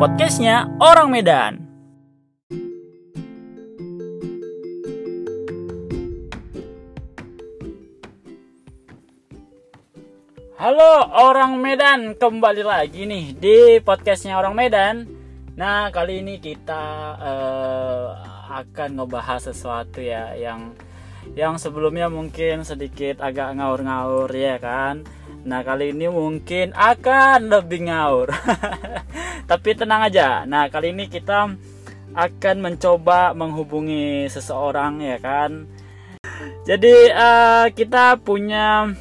podcastnya Orang Medan. Halo orang Medan, kembali lagi nih di podcastnya Orang Medan. Nah kali ini kita eh, akan ngebahas sesuatu ya yang yang sebelumnya mungkin sedikit agak ngaur-ngaur ya kan. Nah kali ini mungkin akan lebih ngaur. Tapi tenang aja. Nah kali ini kita akan mencoba menghubungi seseorang ya kan. Jadi eh, kita punya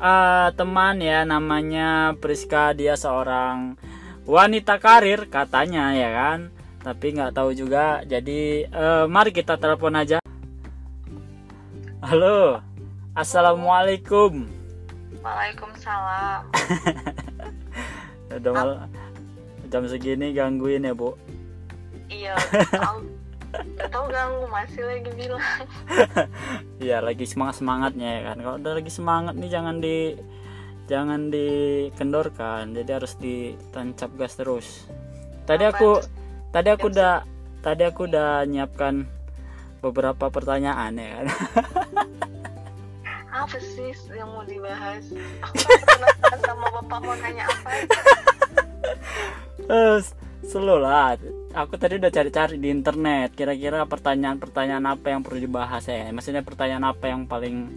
uh, teman ya namanya Priska dia seorang wanita karir katanya ya kan tapi nggak tahu juga jadi uh, mari kita telepon aja halo assalamualaikum Waalaikumsalam. udah mal jam segini gangguin ya bu Iya, tahu. Ganggu masih lagi bilang. Iya lagi semangat semangatnya ya kan kalau udah lagi semangat nih jangan di jangan dikendorkan jadi harus ditancap gas terus tadi aku tadi aku udah tadi aku udah nyiapkan beberapa pertanyaan ya kan Apa sih yang mau dibahas? Aku penasaran sama bapak mau nanya apa? Terus slow lah aku tadi udah cari-cari di internet kira-kira pertanyaan-pertanyaan apa yang perlu dibahas ya maksudnya pertanyaan apa yang paling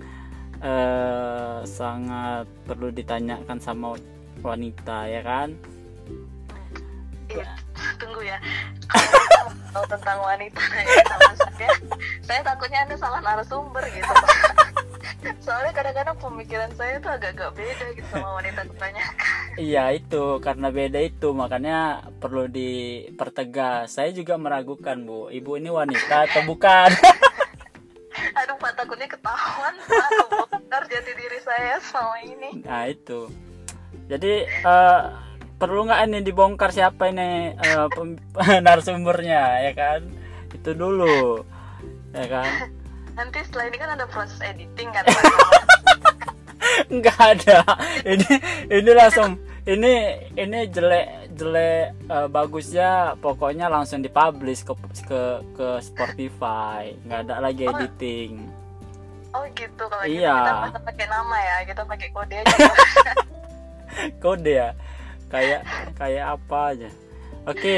eh, sangat perlu ditanyakan sama wanita ya kan Iya, tunggu ya. Kalau tentang wanita nanya sama saya, saya takutnya anda salah narasumber gitu. Soalnya kadang-kadang pemikiran saya tuh agak-agak beda gitu sama wanita kebanyakan. Iya itu karena beda itu makanya perlu dipertegas. Saya juga meragukan bu, ibu ini wanita atau bukan? Aduh, Pak takutnya ketahuan. Pak, kebongkar jati diri saya selama ini. Nah itu. Jadi eh, perlu nggak ini dibongkar siapa ini pem- narasumbernya ya kan? Itu dulu ya kan? Nanti setelah ini kan ada proses editing kan Nggak ada. Ini ini langsung ini ini jelek jelek eh, bagusnya pokoknya langsung dipublish ke ke ke Spotify. Nggak ada lagi Oh. editing. Oh gitu kalau Iya. gitu kita pakai nama ya, kita pakai kode aja. kode ya kayak kayak apa aja oke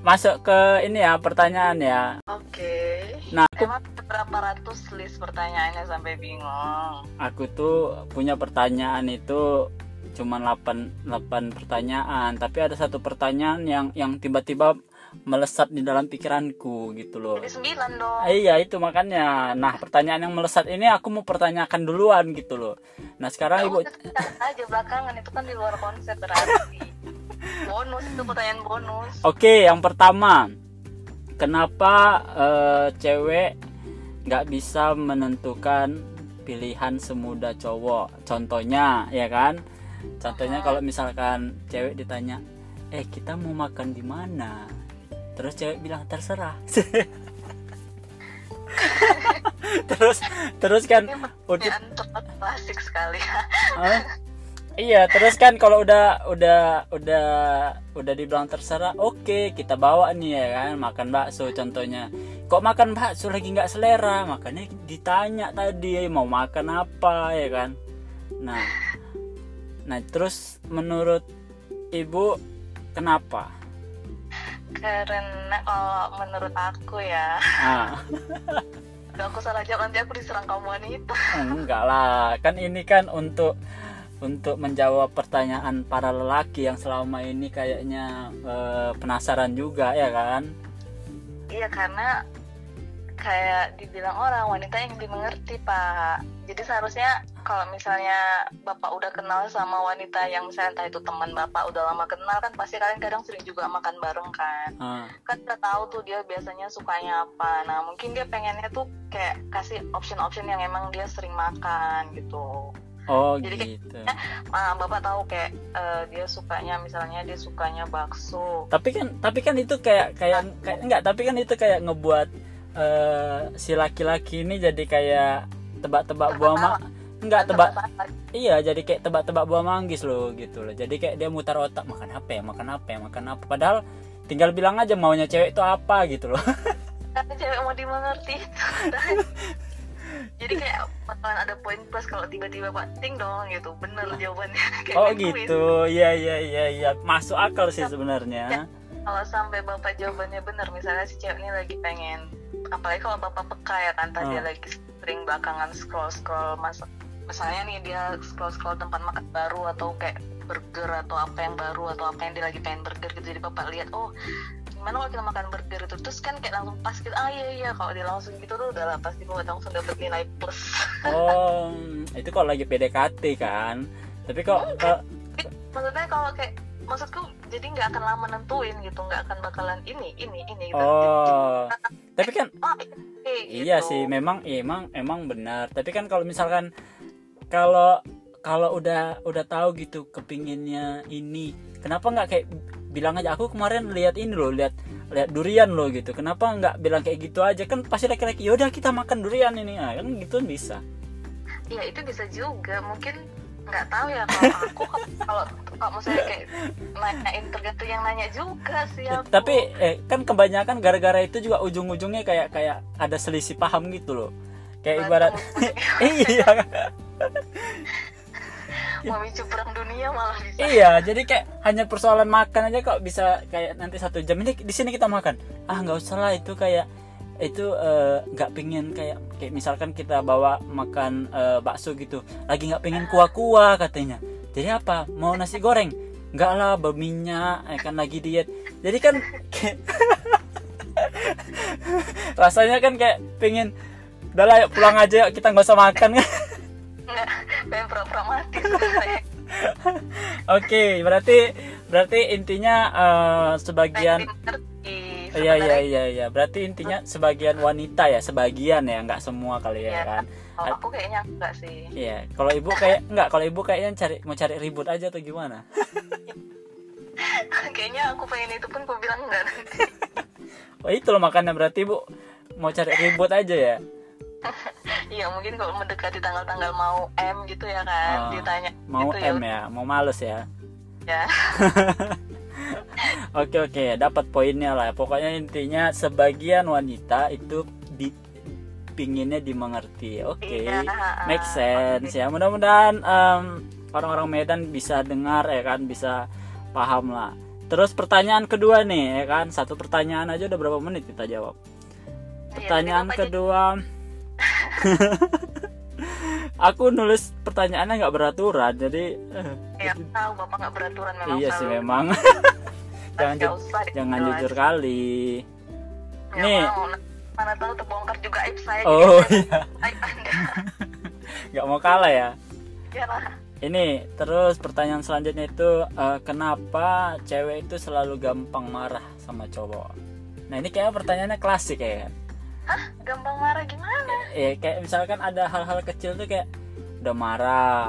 masuk ke ini ya pertanyaan ya Oke. Nah, aku- emang berapa ratus list pertanyaannya sampai bingung. aku tuh punya pertanyaan itu cuma 8 8 pertanyaan tapi ada satu pertanyaan yang yang tiba-tiba melesat di dalam pikiranku gitu loh Jadi sembilan dong. Ah, iya itu makanya nah pertanyaan yang melesat ini aku mau pertanyakan duluan gitu loh nah sekarang ibu aja belakangan itu kan di luar konsep berarti. bonus itu pertanyaan bonus. Oke, yang pertama, kenapa eh, cewek nggak bisa menentukan pilihan semudah cowok? Contohnya, ya kan? Contohnya kalau misalkan cewek ditanya, eh kita mau makan di mana? Terus cewek bilang terserah. terus terus kan udah klasik sekali. Hah? Iya, terus kan kalau udah udah udah udah dibilang terserah, oke kita bawa nih ya kan makan bakso contohnya. Kok makan bakso lagi nggak selera? Makanya ditanya tadi mau makan apa ya kan. Nah, nah terus menurut ibu kenapa? Karena kalau menurut aku ya, Ah, aku salah jawab nanti aku diserang kaum wanita. enggak lah, kan ini kan untuk untuk menjawab pertanyaan para lelaki yang selama ini kayaknya eh, penasaran juga ya kan. Iya karena kayak dibilang orang wanita yang dimengerti pak. Jadi seharusnya kalau misalnya bapak udah kenal sama wanita yang misalnya entah itu teman bapak udah lama kenal kan pasti kalian kadang sering juga makan bareng kan. Ah. Kan udah tahu tuh dia biasanya sukanya apa. Nah mungkin dia pengennya tuh kayak kasih option-option yang emang dia sering makan gitu. Oh Jadi kayak- gitu. Ah, bapak tahu kayak eh, dia sukanya misalnya dia sukanya bakso. Tapi kan tapi kan itu kayak kayak kayak enggak, tapi kan itu kayak ngebuat eh, si laki-laki ini jadi kayak tebak-tebak buah ma nggak Kan tebak iya jadi kayak tebak-tebak buah manggis loh gitu loh. Jadi kayak dia mutar otak makan apa ya? Makan apa ya? Makan apa? Padahal tinggal bilang aja maunya cewek itu apa gitu loh. Cewek mau dimengerti jadi kayak bakalan ada poin plus kalau tiba-tiba pak ting dong gitu. Bener jawabannya. Kayak oh gitu. Iya iya iya iya. Masuk akal sih sebenarnya. Kalau sampai bapak jawabannya bener misalnya si cewek ini lagi pengen apalagi kalau bapak peka ya kan tadi Hmm. lagi sering belakangan scroll scroll mas misalnya nih dia scroll scroll tempat makan baru atau kayak burger atau apa yang baru atau apa yang dia lagi pengen burger gitu. Jadi bapak lihat oh gimana kalau kita makan burger itu terus kan kayak langsung pas gitu ah iya iya kalau dia langsung gitu tuh udah lah pasti buat langsung dapet nilai plus oh itu kalau lagi PDKT kan tapi kok kok- maksudnya kalau kayak maksudku jadi nggak akan lama nentuin gitu nggak akan bakalan ini ini ini gitu. oh tapi kan oh, iya, Iya gitu. sih, memang iya, emang emang benar. Tapi kan kalau misalkan kalau kalau udah udah tahu gitu kepinginnya ini, kenapa nggak kayak bilang aja aku kemarin lihat ini loh, lihat lihat durian loh gitu. Kenapa nggak bilang kayak gitu aja? Kan pasti laki-laki, yaudah kita makan durian ini, ah, kan gitu bisa. ya itu bisa juga mungkin nggak tahu ya kalau aku kalau kalau misalnya kayak nanyain tergantung yang nanya juga sih aku Tapi eh, kan kebanyakan gara-gara itu juga ujung-ujungnya kayak kayak ada selisih paham gitu loh. Kayak ibarat iya. memicu perang dunia malah bisa Iya, jadi kayak hanya persoalan makan aja kok bisa kayak nanti satu jam ini di sini kita makan. Ah nggak usah lah itu kayak itu eh, nggak pengen kayak kayak misalkan kita bawa makan eh, bakso gitu, lagi nggak pengen kuah-kuah katanya. Jadi apa? Mau nasi goreng? Nggak lah, berminyak, eh, kan lagi diet. Jadi kan kayak rasanya kan kayak pengen udah lah yuk pulang aja yuk, kita nggak usah makan nggak pengen pura-pura mati sebenarnya Oke, berarti berarti intinya eh, sebagian iya iya iya iya. Berarti intinya sebagian wanita ya, sebagian ya, nggak semua kali ya Iya. kan. kalau aku kayaknya enggak sih Iya, kalau ibu kayak nggak, kalau ibu kayaknya cari mau cari ribut aja atau gimana? kayaknya aku pengen itu pun aku bilang enggak nanti Oh itu loh makanya berarti ibu mau cari ribut aja ya. iya mungkin kalau mendekati tanggal-tanggal mau M gitu ya kan Ah, ditanya Mau gitu M ya, mau males ya. ya Oke oke, dapat poinnya lah. Pokoknya intinya sebagian wanita itu di pinginnya dimengerti. Oke. Iya, make sense ya mudah-mudahan em, orang-orang Medan bisa dengar ya kan bisa paham lah terus pertanyaan kedua nih ya kan satu pertanyaan aja udah berapa menit kita jawab Iya, pertanyaan Bapak kedua aku nulis pertanyaannya nggak beraturan jadi jadi- ya tahu bapak nggak beraturan memang iya sih memang. Jangan ju- usah jangan jujur kali. Nggak Nih. mau. mana tahu terbongkar juga aib saya oh iya. Aib anda. Nggak mau kalah ya? Ya lah. Ini terus pertanyaan selanjutnya itu eh, kenapa cewek itu selalu gampang marah sama cowok? Nah ini kayak pertanyaannya klasik ya hah gampang marah gimana Ya kayak misalkan ada hal-hal kecil tuh kayak udah marah.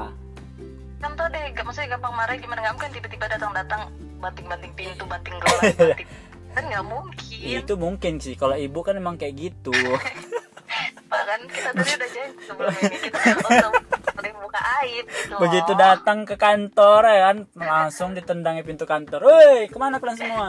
contoh deh gak maksudnya gampang marah gimana nggak mungkin tiba-tiba datang-datang banting-banting pintu banting gelas banting kan nggak mungkin Ya, itu mungkin sih kalau ibu kan emang kayak gitu. Pak, kan kita tadi udah janji sebelum ini kita untuk buka aib gitu loh. Begitu datang ke kantor ya kan langsung ditendangi pintu kantor. Woi ke mana kalian semua?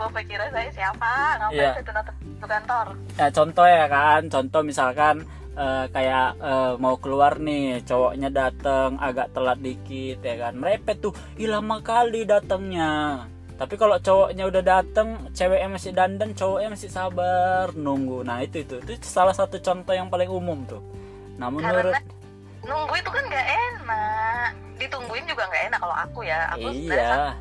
Bapak kira saya siapa? Ngapain Iya. saya datang ke kantor? Ya contoh ya kan contoh misalkan eh, kayak eh, mau keluar nih cowoknya datang agak telat dikit ya kan. Merepet tuh Ih, lama kali datangnya tapi kalau cowoknya udah datang ceweknya masih dandan cowoknya masih sabar nunggu. Nah itu itu. Itu salah satu contoh yang paling umum tuh. Nah menurut karena nunggu itu kan nggak enak. Ditungguin juga nggak enak kalau aku ya. Aku iya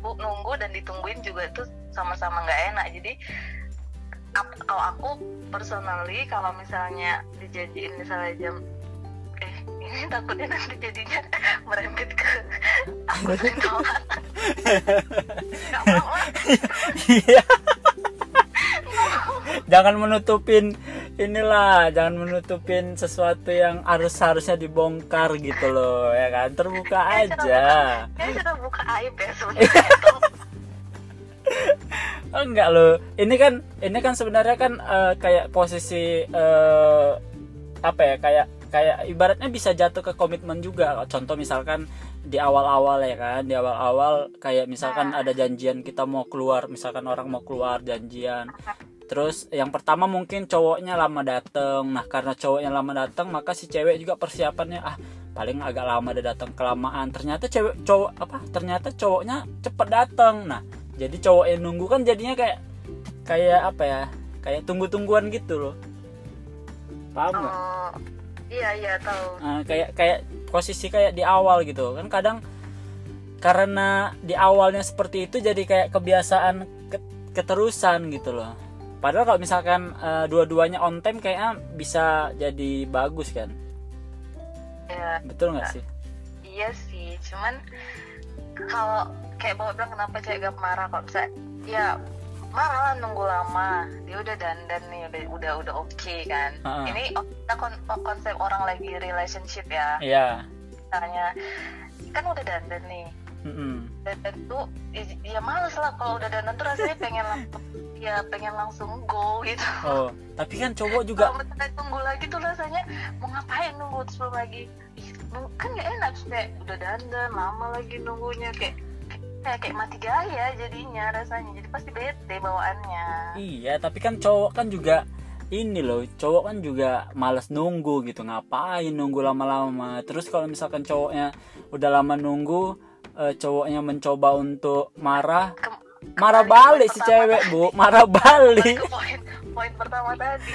aku nunggu dan ditungguin juga itu sama-sama nggak enak. Jadi kalau aku personally kalau misalnya dijanjiin misalnya jam eh ini takutnya nanti jadinya merembet ke aku nggak mau iya jangan menutupin inilah jangan menutupin sesuatu yang harus harusnya dibongkar gitu loh ya kan? Terbuka aja. Kayaknya sudah buka aib ya sebenarnya oh, enggak loh. Ini kan ini kan sebenarnya kan eh, kayak posisi eh, apa ya kayak kayak ibaratnya bisa jatuh ke komitmen juga. Contoh misalkan di awal-awal ya kan di awal-awal kayak misalkan ada janjian kita mau keluar misalkan orang mau keluar janjian terus yang pertama mungkin cowoknya lama dateng. Nah karena cowoknya lama dateng maka si cewek juga persiapannya ah paling agak lama ada datang kelamaan. Ternyata cewek cowok apa ternyata cowoknya cepet datang nah jadi cowok yang nunggu kan jadinya kayak kayak apa ya kayak tunggu-tungguan gitu loh. Paham nggak? Oh, iya iya tahu. Nah, kayak kayak posisi kayak di awal gitu. Kan kadang karena di awalnya seperti itu jadi kayak kebiasaan ke- keterusan gitu loh padahal kalau misalkan eh, dua-duanya on time kayaknya bisa jadi bagus kan? Iya. betul nggak sih? Iya sih, cuman kalau kayak bapak bilang kenapa cewek gak marah kalau bisa ya marah lah nunggu lama. Dia udah dandan nih udah udah udah oke kan. Ha-ha. ini kita kon- konsep orang lagi relationship ya. Iya. Misalnya kan udah dandan nih Mm-mm. dandan tuh ya, ya males lah kalau udah dandan tuh rasanya pengen langsung ya pengen langsung go gitu. Oh tapi kan cowok juga kalau misalnya tunggu lagi tuh rasanya mau ngapain nunggu terus lagi? Kan gak enak kayak udah dandan lama lagi nunggunya kayak kayak kayak mati gaya jadinya rasanya jadi pasti bete bawaannya. Iya tapi kan cowok kan juga ini loh cowok kan juga males nunggu gitu ngapain nunggu lama-lama? Terus kalau misalkan cowoknya udah lama nunggu eh, cowoknya mencoba untuk marah. Kem- marah ke balik si cewek tadi. bu. marah balik. ke poin poin pertama tadi.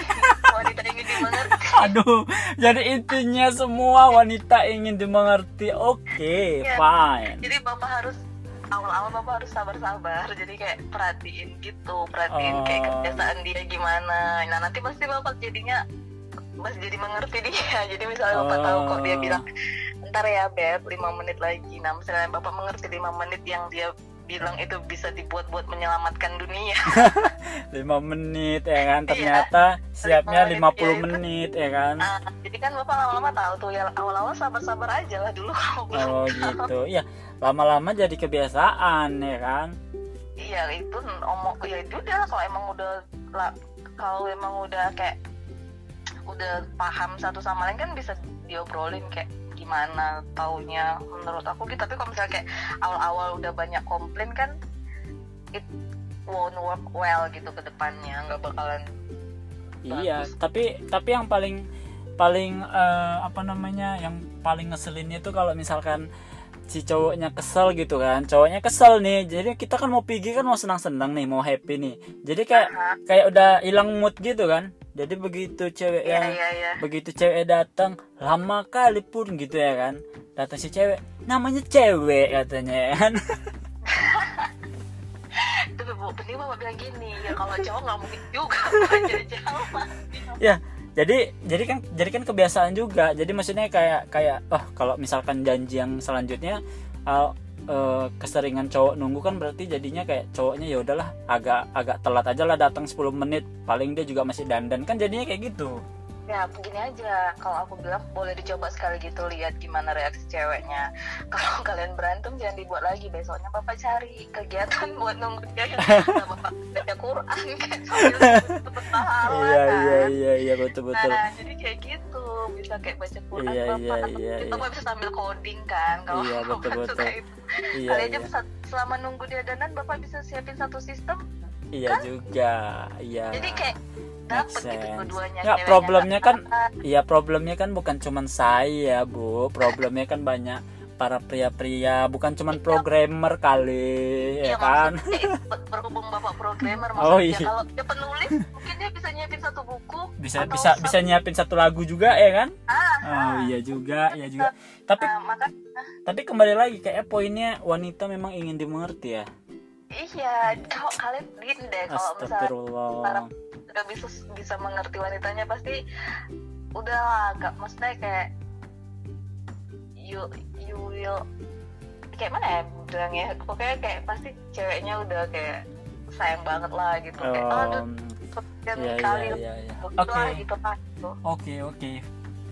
Wanita ingin dimengerti. Aduh jadi intinya semua wanita ingin dimengerti. Oke Iya. fine. Jadi bapak harus awal-awal bapak harus sabar-sabar. Jadi kayak perhatiin gitu perhatiin kayak Oh. kebiasaan dia gimana. Nah nanti pasti bapak jadinya pasti jadi mengerti dia. Jadi misalnya bapak tahu kok dia Oh. bilang ntar ya beb. 5 menit lagi. Nah misalnya bapak mengerti 5 menit yang dia bilang itu bisa dibuat buat menyelamatkan dunia. Lima menit ya kan? Iya. ternyata siapnya Lima 50 menit, ya itu. menit ya kan? Nah, jadi kan bapak lama-lama tahu tuh ya. Awal-awal sabar-sabar aja lah dulu. Oh gitu. Ya lama-lama jadi kebiasaan ya kan? Iya itu omong ya itu udah lah. Kalau emang udah lah kalau emang udah kayak udah paham satu sama lain kan bisa diobrolin kayak gimana taunya menurut aku gitu. Tapi kalau misalnya kayak awal-awal udah banyak komplain kan it won't work well gitu ke depannya. Nggak bakalan Iya, Bagus. tapi tapi yang paling paling eh, apa namanya yang paling ngeselin itu kalau misalkan si cowoknya kesel gitu kan. Cowoknya kesel nih jadi kita kan mau pergi kan mau senang-senang nih mau happy nih. Jadi kayak kayak udah hilang mood gitu kan jadi begitu cewek iya yang iya iya. begitu cewek datang lama kali pun gitu ya kan. Datang si cewek namanya cewek katanya ya kan. Itu bu penting bapak bilang gini ya kalau cowok nggak mungkin juga jadi ya jadi jadi kan jadi kan kebiasaan juga. Jadi maksudnya kayak kayak oh kalau misalkan janji yang selanjutnya uh, uh, keseringan cowok nunggu kan berarti jadinya kayak cowoknya ya udahlah agak agak telat aja lah datang 10 menit. Paling dia juga masih dandan. Kan jadinya kayak gitu Ya begini aja, kalau aku bilang boleh dicoba sekali gitu lihat gimana reaksi ceweknya. Kalau kalian berantem jangan dibuat lagi besoknya bapak cari kegiatan buat nunggu dia kan bapak baca Quran kan pahala iya kan. iya iya iya betul betul Nah jadi kayak gitu bisa kayak baca Quran Iya, bapak. iya, iya, iya. bapak bisa sambil coding kan kalau Iya, bapak betul, betul. itu. iya Kali aja iya bisa- selama nunggu dia dandan bapak bisa siapin satu sistem. iya juga iya Jadi kayak dapet gitu dua-duanya. Nggak, problemnya kan. Iya problemnya kan bukan cuman saya bu. Problemnya kan banyak para pria-pria Bukan cuman programmer kali ya Iya, kan? berhubung bapak programmer Oh, maksudnya iya. kalau dia penulis mungkin dia bisa nyiapin satu buku bisa bisa satu- bisa nyiapin satu lagu juga ya kan? Ah, oh iya juga iya juga. tapi ah, maka tapi kembali lagi kayak poinnya wanita memang ingin dimengerti ya? Iya kalau kalian gini deh kalau misalnya astagfirullah udah bisa bisa mengerti wanitanya pasti udah lah gak maksudnya kayak you you will kayak mana ya bilangnya? Pokoknya kayak pasti ceweknya udah kayak sayang banget lah gitu. Kayak aduh Um, sekian iya kali iya iya iya. gitu oke. gitu lah gitu. oke oke.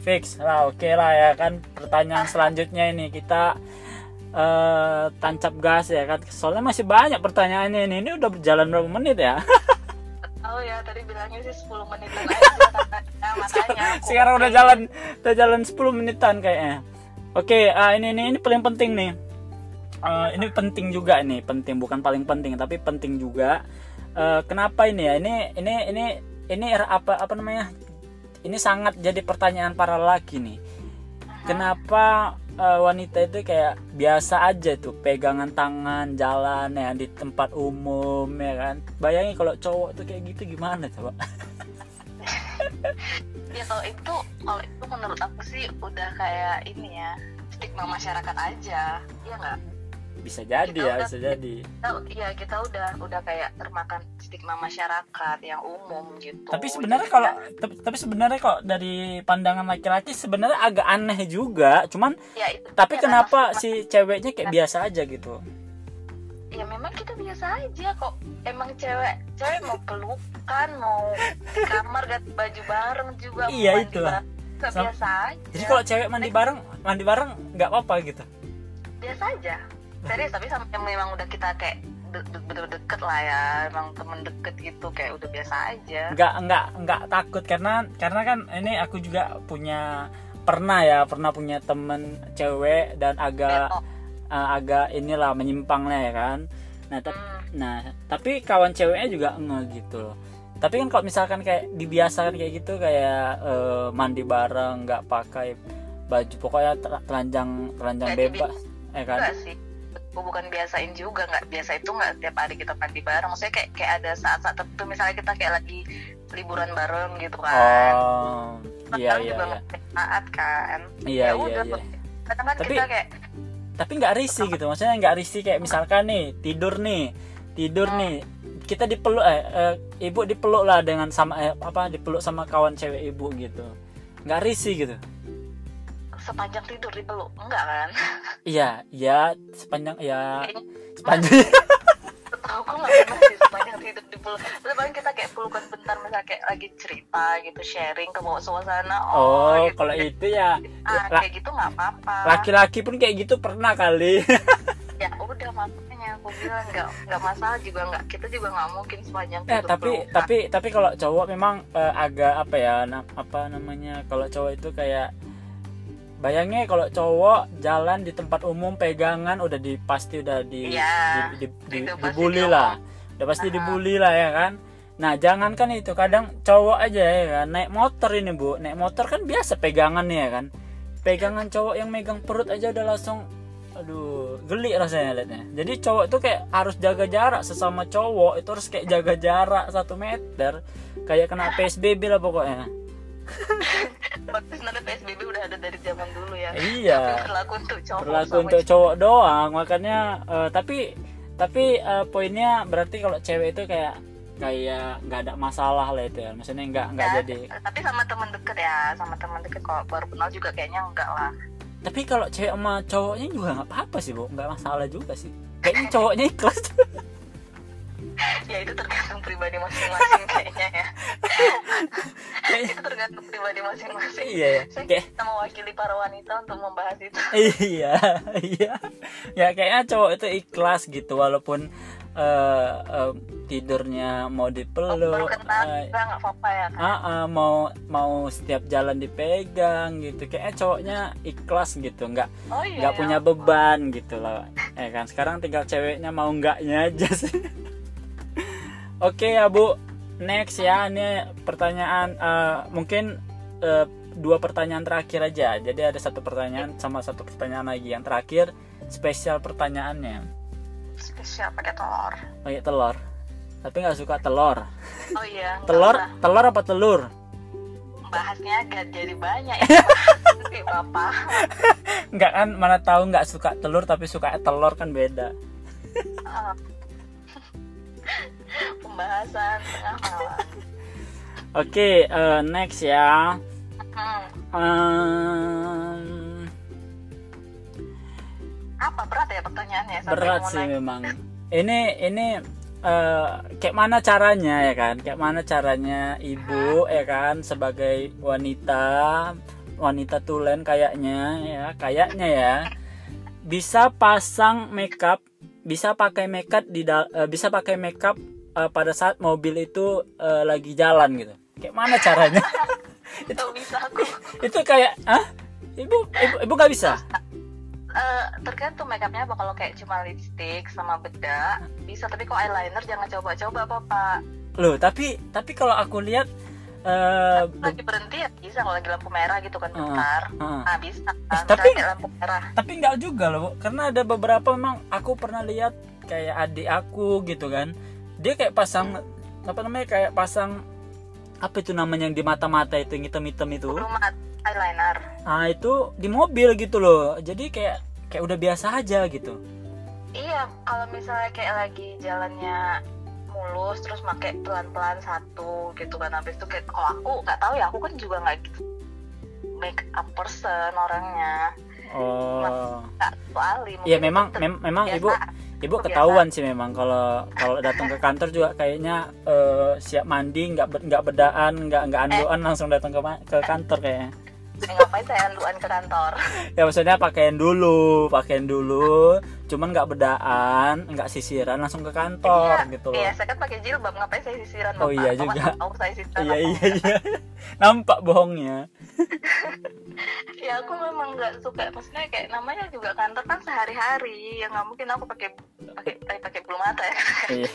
Fix. Lah oke lah ya kan. Pertanyaan selanjutnya ini kita eh tancap gas ya kan. Soalnya masih banyak pertanyaannya ini. Ini udah berjalan berapa menit ya tahu ya tadi bilangnya sih 10 menitan aja katanya makanya aku sekarang udah jalan udah jalan 10 menitan kayaknya. Oke ah, ini ini ini paling penting nih. Eh, ini penting juga nih penting bukan paling penting tapi penting juga. Eh, kenapa ini ya? Ini ini ini ini apa apa namanya? Ini sangat jadi pertanyaan para laki nih. Kenapa eh, wanita itu kayak biasa aja tuh pegangan tangan jalan ya di tempat umum ya kan. Bayangin kalau cowok tuh kayak gitu gimana coba? Ya kalau itu kalau itu menurut aku sih udah kayak ini ya stigma masyarakat aja iya nggak bisa jadi Kita ya udah- bisa jadi. kita iya kita udah udah kayak termakan stigma masyarakat yang umum gitu. Tapi sebenarnya kalau kita- tapi, tapi sebenarnya kok dari pandangan laki-laki sebenarnya agak aneh juga. Cuman ya itu tapi ya, kenapa si ceweknya kayak biasa aja gitu? Ya memang kita biasa aja kok. Emang cewek cewek mau pelukan mau kamar ganti baju bareng juga Iya, itu. biasa aja. Jadi kalau cewek mandi bareng mandi bareng nggak apa-apa gitu? Biasa aja serius tapi sama yang memang udah kita kayak de- de- bener deket lah ya emang temen deket gitu kayak udah biasa aja nggak nggak nggak takut karena karena kan ini aku juga punya pernah ya pernah punya temen cewek dan agak Beto. eh, agak inilah menyimpang lah ya kan nah tapi Hmm, Nah, tapi kawan ceweknya juga nge gitu loh. Tapi kan kalau misalkan kayak dibiasakan kayak gitu kayak eh, mandi bareng, nggak pakai baju pokoknya tel- telanjang telanjang bebas, eh kan? sih bukan biasain juga nggak biasa itu nggak tiap hari kita mandi bareng maksudnya kayak kayak ada saat-saat tertentu misalnya kita kayak lagi liburan bareng gitu kan Oh, iya iya juga iya. nggak saat kan Iya ya iya udah iya. kadang kan Tapi- kita kayak Tapi nggak risih gitu, maksudnya nggak risih kayak misalkan nih tidur nih, tidur Hmm. nih kita dipeluk eh, eh, ibu dipeluk lah dengan sama eh, apa dipeluk sama kawan cewek ibu gitu nggak risih gitu sepanjang tidur dipeluk enggak kan? Iya iya sepanjang ya sepanjang. Tahu gue nggak pernah sih sepanjang tidur dipeluk terus paling kita kayak pelukan bentar misalnya kayak lagi cerita gitu sharing ke bawah suasana. Oh gitu. kalau itu ya ah, kayak gitu nggak apa-apa. laki-laki pun kayak gitu pernah kali. Ya udah makanya aku bilang nggak nggak masalah juga nggak kita juga nggak mungkin sepanjang eh tidur tapi pelukan. tapi tapi kalau cowok memang eh, agak apa ya na- apa namanya kalau cowok itu kayak bayangnya kalau cowok jalan di tempat umum pegangan udah di pasti udah di Iya, di, di, di- dibully lah. Udah pasti Aha. dibully lah ya kan? Nah jangankan itu kadang cowok aja ya kan? Naik motor ini bu. Naik motor kan biasa pegangan ya kan? Pegangan cowok yang megang perut aja udah langsung aduh geli rasanya liatnya. Jadi cowok tuh kayak harus jaga jarak sesama cowok. Itu harus kayak jaga jarak satu meter. Kayak kena psbb lah pokoknya Tapi sebenarnya PSBB udah ada dari zaman dulu ya. Iya. Tapi berlaku untuk cowok berlaku untuk cowok doang makanya eh, tapi tapi eh, poinnya berarti kalau cewek itu kayak kayak nggak ada masalah lah itu ya. Maksudnya nggak nggak Ya, jadi. tapi sama teman deket ya sama teman deket kalau baru kenal juga kayaknya enggak lah. Tapi kalau cewek sama cowoknya juga nggak apa-apa sih bu. Nggak masalah juga sih. Kayaknya cowoknya ikhlas ya itu tergantung pribadi masing-masing kayaknya ya. Itu tergantung pribadi masing-masing. Iya ya saya kayak kita mewakili para wanita untuk membahas itu. Iya iya. Ya kayaknya cowok itu ikhlas gitu walaupun eh, eh, tidurnya mau dipeluk kenal apa-apa ya kan? Ah, ah, mau mau setiap jalan dipegang gitu. Kayaknya cowoknya ikhlas gitu nggak oh iya nggak ya. punya beban gitu loh. Eh kan sekarang tinggal ceweknya mau enggaknya aja sih oke ya bu. Next ya. Ini pertanyaan eh, mungkin eh, dua pertanyaan terakhir aja. Jadi ada satu pertanyaan sama satu pertanyaan lagi. Yang terakhir spesial pertanyaannya. Spesial pakai telur. Pakai telur. Tapi nggak suka telur. Oh iya. Telur usah. telur apa telur? Bahasnya agak jadi banyak ya. Bapak nggak kan mana tahu nggak suka telur tapi suka telur kan beda. Ah. Pembahasan. Tengah malam oke eh, next ya. Hmm. Ehm, apa berat ya pertanyaannya? Berat sih memang. Ini ini eh, kayak mana caranya ya kan? Kayak mana caranya ibu ya kan? Sebagai wanita wanita tulen kayaknya ya kayaknya ya. Bisa pasang makeup bisa pakai makeup di eh, bisa pakai makeup eh, pada saat mobil itu eh, lagi jalan gitu. Kayak mana caranya? Itu bisa aku. Itu kayak ah ibu ibu ibu nggak bisa? Eh, tergantung makeupnya apa. Kalau kayak cuma lipstick sama bedak bisa. Tapi kalau eyeliner jangan coba-coba bapak. Loh tapi tapi kalau aku lihat eh lagi berhenti ya bisa. Kalau lagi lampu merah gitu kan Heeh, bentar. heeh. nah bisa. Eh, tapi- lampu merah. tapi nggak juga loh Bu. karena ada beberapa memang aku pernah lihat kayak adik aku gitu kan dia kayak pasang apa namanya kayak pasang apa itu namanya yang di mata-mata itu yang hitam-hitam itu? Bulu mata eyeliner. Ah itu di mobil gitu loh. Jadi kayak kayak udah biasa aja gitu. Iya kalau misalnya kayak lagi jalannya mulus terus pakai pelan-pelan satu gitu kan. Habis itu kayak kalau aku nggak tahu ya aku kan juga nggak gitu. Make up person orangnya. Oh. Nggak Iya memang mem- memang ibu kebiasaan. Ibu Kebiasaan. ketahuan sih memang kalau kalau datang ke kantor juga kayaknya eh, siap mandi nggak nggak bedaan nggak nggak andoan langsung datang ke ke kantor kayaknya. Eh, ngapain saya anduan ke kantor? Ya maksudnya pakaian dulu pakaian dulu cuman nggak bedaan nggak sisiran langsung ke kantor iya, gitu loh. iya saya kan pakai jilbab ngapain saya sisiran? Oh, Bapak? iya Bapak juga. nggak tahu saya sisiran iya iya iya. Nampak bohongnya. Ya aku memang nggak suka maksudnya kayak namanya juga kantor kan sehari-hari ya nggak mungkin aku pakai pakai eh, pakai bulu mata ya. Iya.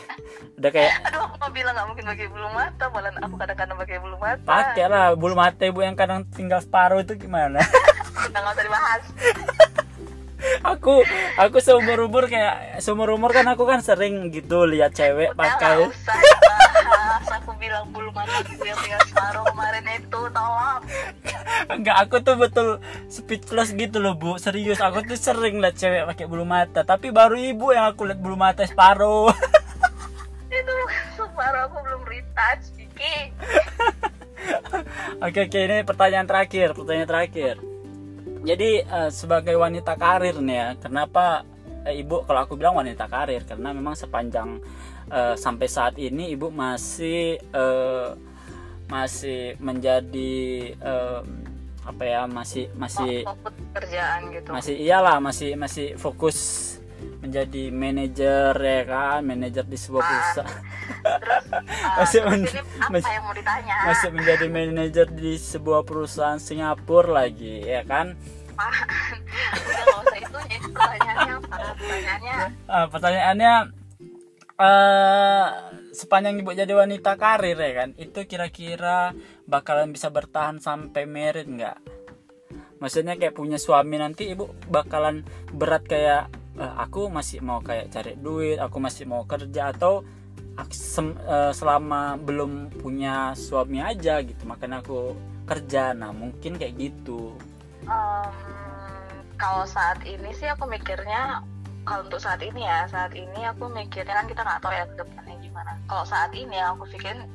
Udah kayak aduh aku mau bilang nggak mungkin pakai bulu mata malah aku kadang-kadang pakai bulu mata. Pakai lah bulu mata ibu yang kadang tinggal separuh itu gimana? Udah nggak usah dibahas aku aku seumur umur kayak seumur umur kan aku kan sering gitu lihat cewek udah pakai. usah dibahas. Aku bilang bulu mata tinggal separuh kemarin itu tolong. Enggak aku tuh betul speechless gitu loh bu. Serius aku tuh sering lihat cewek pakai bulu mata. Tapi baru ibu yang aku lihat bulu mata separuh. Itu separuh aku belum retouch oke oke ini pertanyaan terakhir pertanyaan terakhir jadi eh, sebagai wanita karir nih ya kenapa eh, ibu kalau aku bilang wanita karir? Karena memang sepanjang eh, sampai saat ini ibu masih eh, masih menjadi eh, apa ya masih masih fokus kerjaan gitu. masih iyalah masih masih fokus menjadi manajer ya kan? Manajer di sebuah perusahaan terus uh, Masih terus men- masih- yang mau ditanya? masih menjadi manajer di sebuah perusahaan Singapura lagi ya kan? Udah nggak usah itu ya pertanyaannya apa? Pertanyaannya Ah, pertanyaannya eh sepanjang ibu jadi wanita karir ya kan? Itu kira-kira bakalan bisa bertahan sampai merit nggak? Maksudnya kayak punya suami nanti ibu bakalan berat kayak "Eh, aku masih mau kayak cari duit aku masih mau kerja atau sem- eh, selama belum punya suami aja gitu makanya aku kerja. Nah mungkin kayak gitu. Em, kalau saat ini sih aku mikirnya kalau untuk saat ini ya saat ini aku mikirnya kan kita nggak tahu ya ke depannya gimana. Kalau saat ini aku pikirin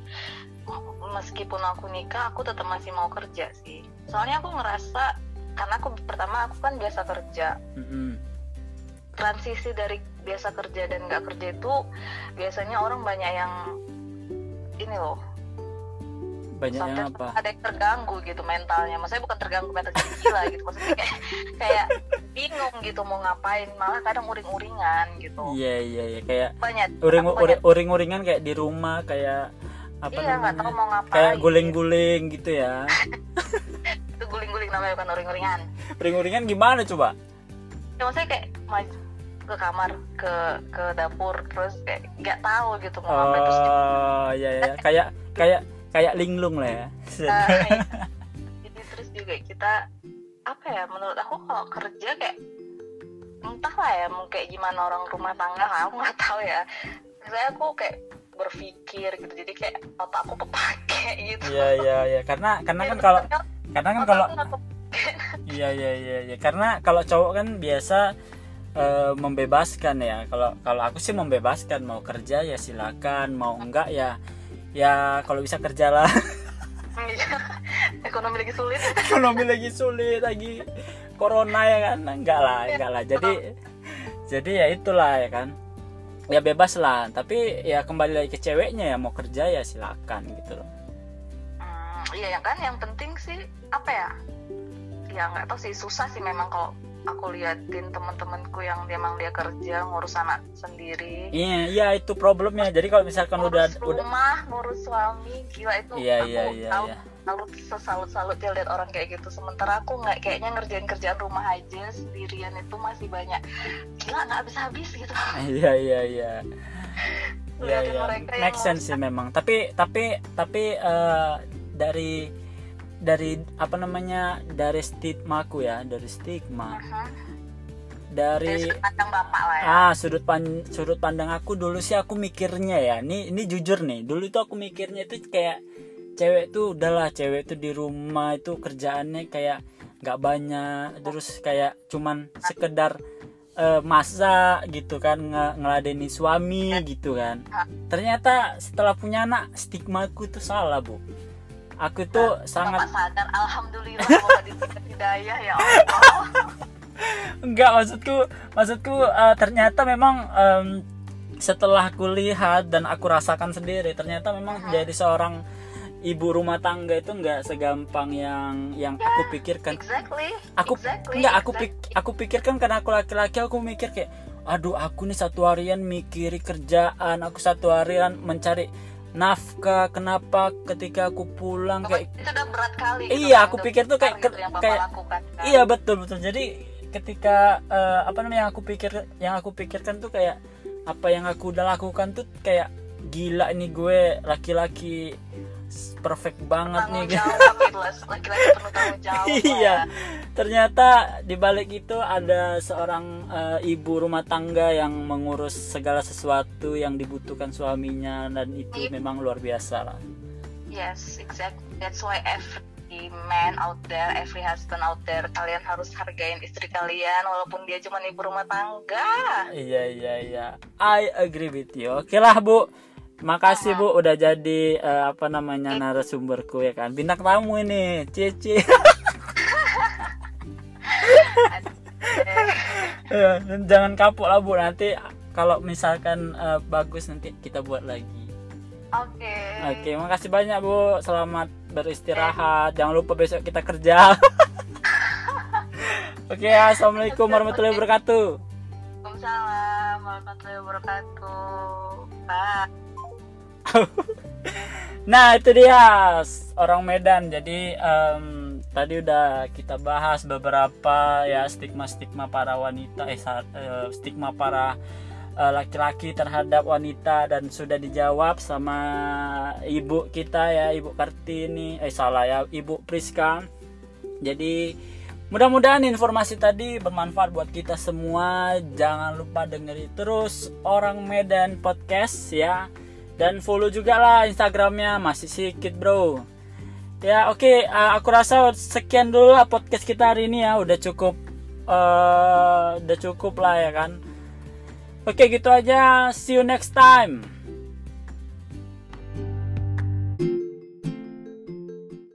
meskipun aku nikah aku tetap masih mau kerja sih. Soalnya aku ngerasa karena aku pertama aku kan biasa kerja. Mm-mm. Transisi dari biasa kerja dan nggak kerja itu biasanya orang banyak yang ini loh. Banyaknya sometimes apa? ada yang terganggu gitu mentalnya. Maksudnya bukan terganggu mental jadi gila gitu. Maksudnya kayak kayak bingung gitu mau ngapain. Malah kadang uring-uringan gitu. Iya iya iya. Kayak banyak uring banyak- uring uringan kayak di rumah kayak apa iya nggak tahu namanya mau ngapain kayak guling-guling gitu ya. Itu guling-guling namanya bukan uring-uringan. Uring uringan gimana coba? Ya maksudnya kayak ke kamar ke ke dapur terus kayak nggak tahu gitu mau ngapain terus oh iya iya. Kayak kayak kayak linglung lah ya. Nah, jadi terus juga kita apa ya menurut aku kalau kerja kayak entah lah ya mau kayak gimana orang rumah tangga aku nggak tahu ya. Saya aku kayak berpikir gitu jadi kayak otak aku kepake gitu. Iya iya iya. Karena karena kan kalau bener-bener karena kan kalau iya iya iya iya. Karena kalau cowok kan biasa eh, membebaskan ya. Kalau kalau aku sih membebaskan mau kerja ya silakan mau enggak ya ya kalau bisa kerjalah. Iya. ekonomi lagi sulit. Ekonomi lagi sulit lagi corona ya kan? Enggak lah enggak lah. Jadi jadi ya itulah ya kan. Ya bebas lah tapi ya kembali lagi ke ceweknya ya mau kerja ya silakan gitu loh. Hmm, iya yang kan? Yang penting sih apa ya? Ya nggak tahu sih susah sih memang kalau aku liatin teman-temanku yang memang dia kerja ngurus anak sendiri. Iya iya itu problemnya. Jadi kalau misalkan udah ngurus udah rumah ngurus suami gila itu Iya, aku iya, iya, salut iya. salut sesalut salut dia lihat orang kayak gitu. Sementara aku nggak kayaknya ngerjain kerjaan rumah aja sendirian itu masih banyak. Gila nggak habis habis gitu. Iya iya iya. Iya Liatin iya mereka make sense sih memang. Tapi tapi tapi eh, dari dari apa namanya dari stigmaku ya dari stigma. Mhm. dari dari sudut pandang bapak lah ya. Ah sudut pan sudut pandang aku dulu sih aku mikirnya ya ini ini jujur nih dulu itu aku mikirnya itu kayak cewek tuh udahlah cewek tuh di rumah itu kerjaannya kayak nggak banyak terus kayak cuman sekedar eh, masak gitu kan nge- ngeladeni suami gitu kan. Ternyata setelah punya anak stigmaku tuh salah bu aku tuh sangat bapak sadar alhamdulillah hidayah ya Allah Enggak maksudku maksudku eh, ternyata memang em, setelah aku lihat dan aku rasakan sendiri ternyata memang jadi seorang ibu rumah tangga itu enggak segampang yang yang aku pikirkan. exactly Aku exactly, enggak aku exactly. pik, aku pikirkan karena aku laki-laki aku mikir kayak aduh aku nih satu harian mikiri kerjaan, aku satu harian mencari nafkah. Kenapa ketika aku pulang kayak itu udah berat kali gitu Iya, kan, aku pikir tuh kayak- gitu kayak- lakukan kan. Iya betul betul. Jadi ketika eh, apa namanya yang aku pikir yang aku pikirkan tuh kayak apa yang aku udah lakukan tuh kayak gila ini gue laki-laki perfect banget tanggung nih. jawab gitu laki-laki tanggung jawab Iya. ya. Ternyata di balik itu ada seorang eh, ibu rumah tangga yang mengurus segala sesuatu yang dibutuhkan suaminya dan itu Iya. memang luar biasa lah. yes exactly that's why every man out there every husband out there kalian harus hargain istri kalian walaupun dia cuma ibu rumah tangga Iya iya iya. I agree with you. Oke lah Bu. Makasih Bu udah jadi eh, apa namanya narasumberku ya kan. Bintang tamu ini, Cici. Ya, jangan kapok lah Bu nanti kalau misalkan eh, bagus nanti kita buat lagi. oke Oke, makasih banyak Bu. Selamat beristirahat. Jangan lupa besok kita kerja. Oke, assalamualaikum warahmatullahi wabarakatuh. Waalaikumsalam warahmatullahi wabarakatuh bye Nah itu dia orang Medan. Jadi em, tadi udah kita bahas beberapa ya stigma-stigma para wanita, eh eh, stigma para eh, laki-laki terhadap wanita dan sudah dijawab sama ibu kita ya, ibu Kartini, eh salah ya, ibu Priska. Jadi mudah-mudahan informasi tadi bermanfaat buat kita semua. Jangan lupa dengerin terus orang Medan podcast ya dan follow juga lah Instagramnya masih sedikit bro. Ya oke eh, aku rasa sekian dulu lah podcast kita hari ini ya. Udah cukup eh, udah cukup lah ya kan. Oke gitu aja. See you next time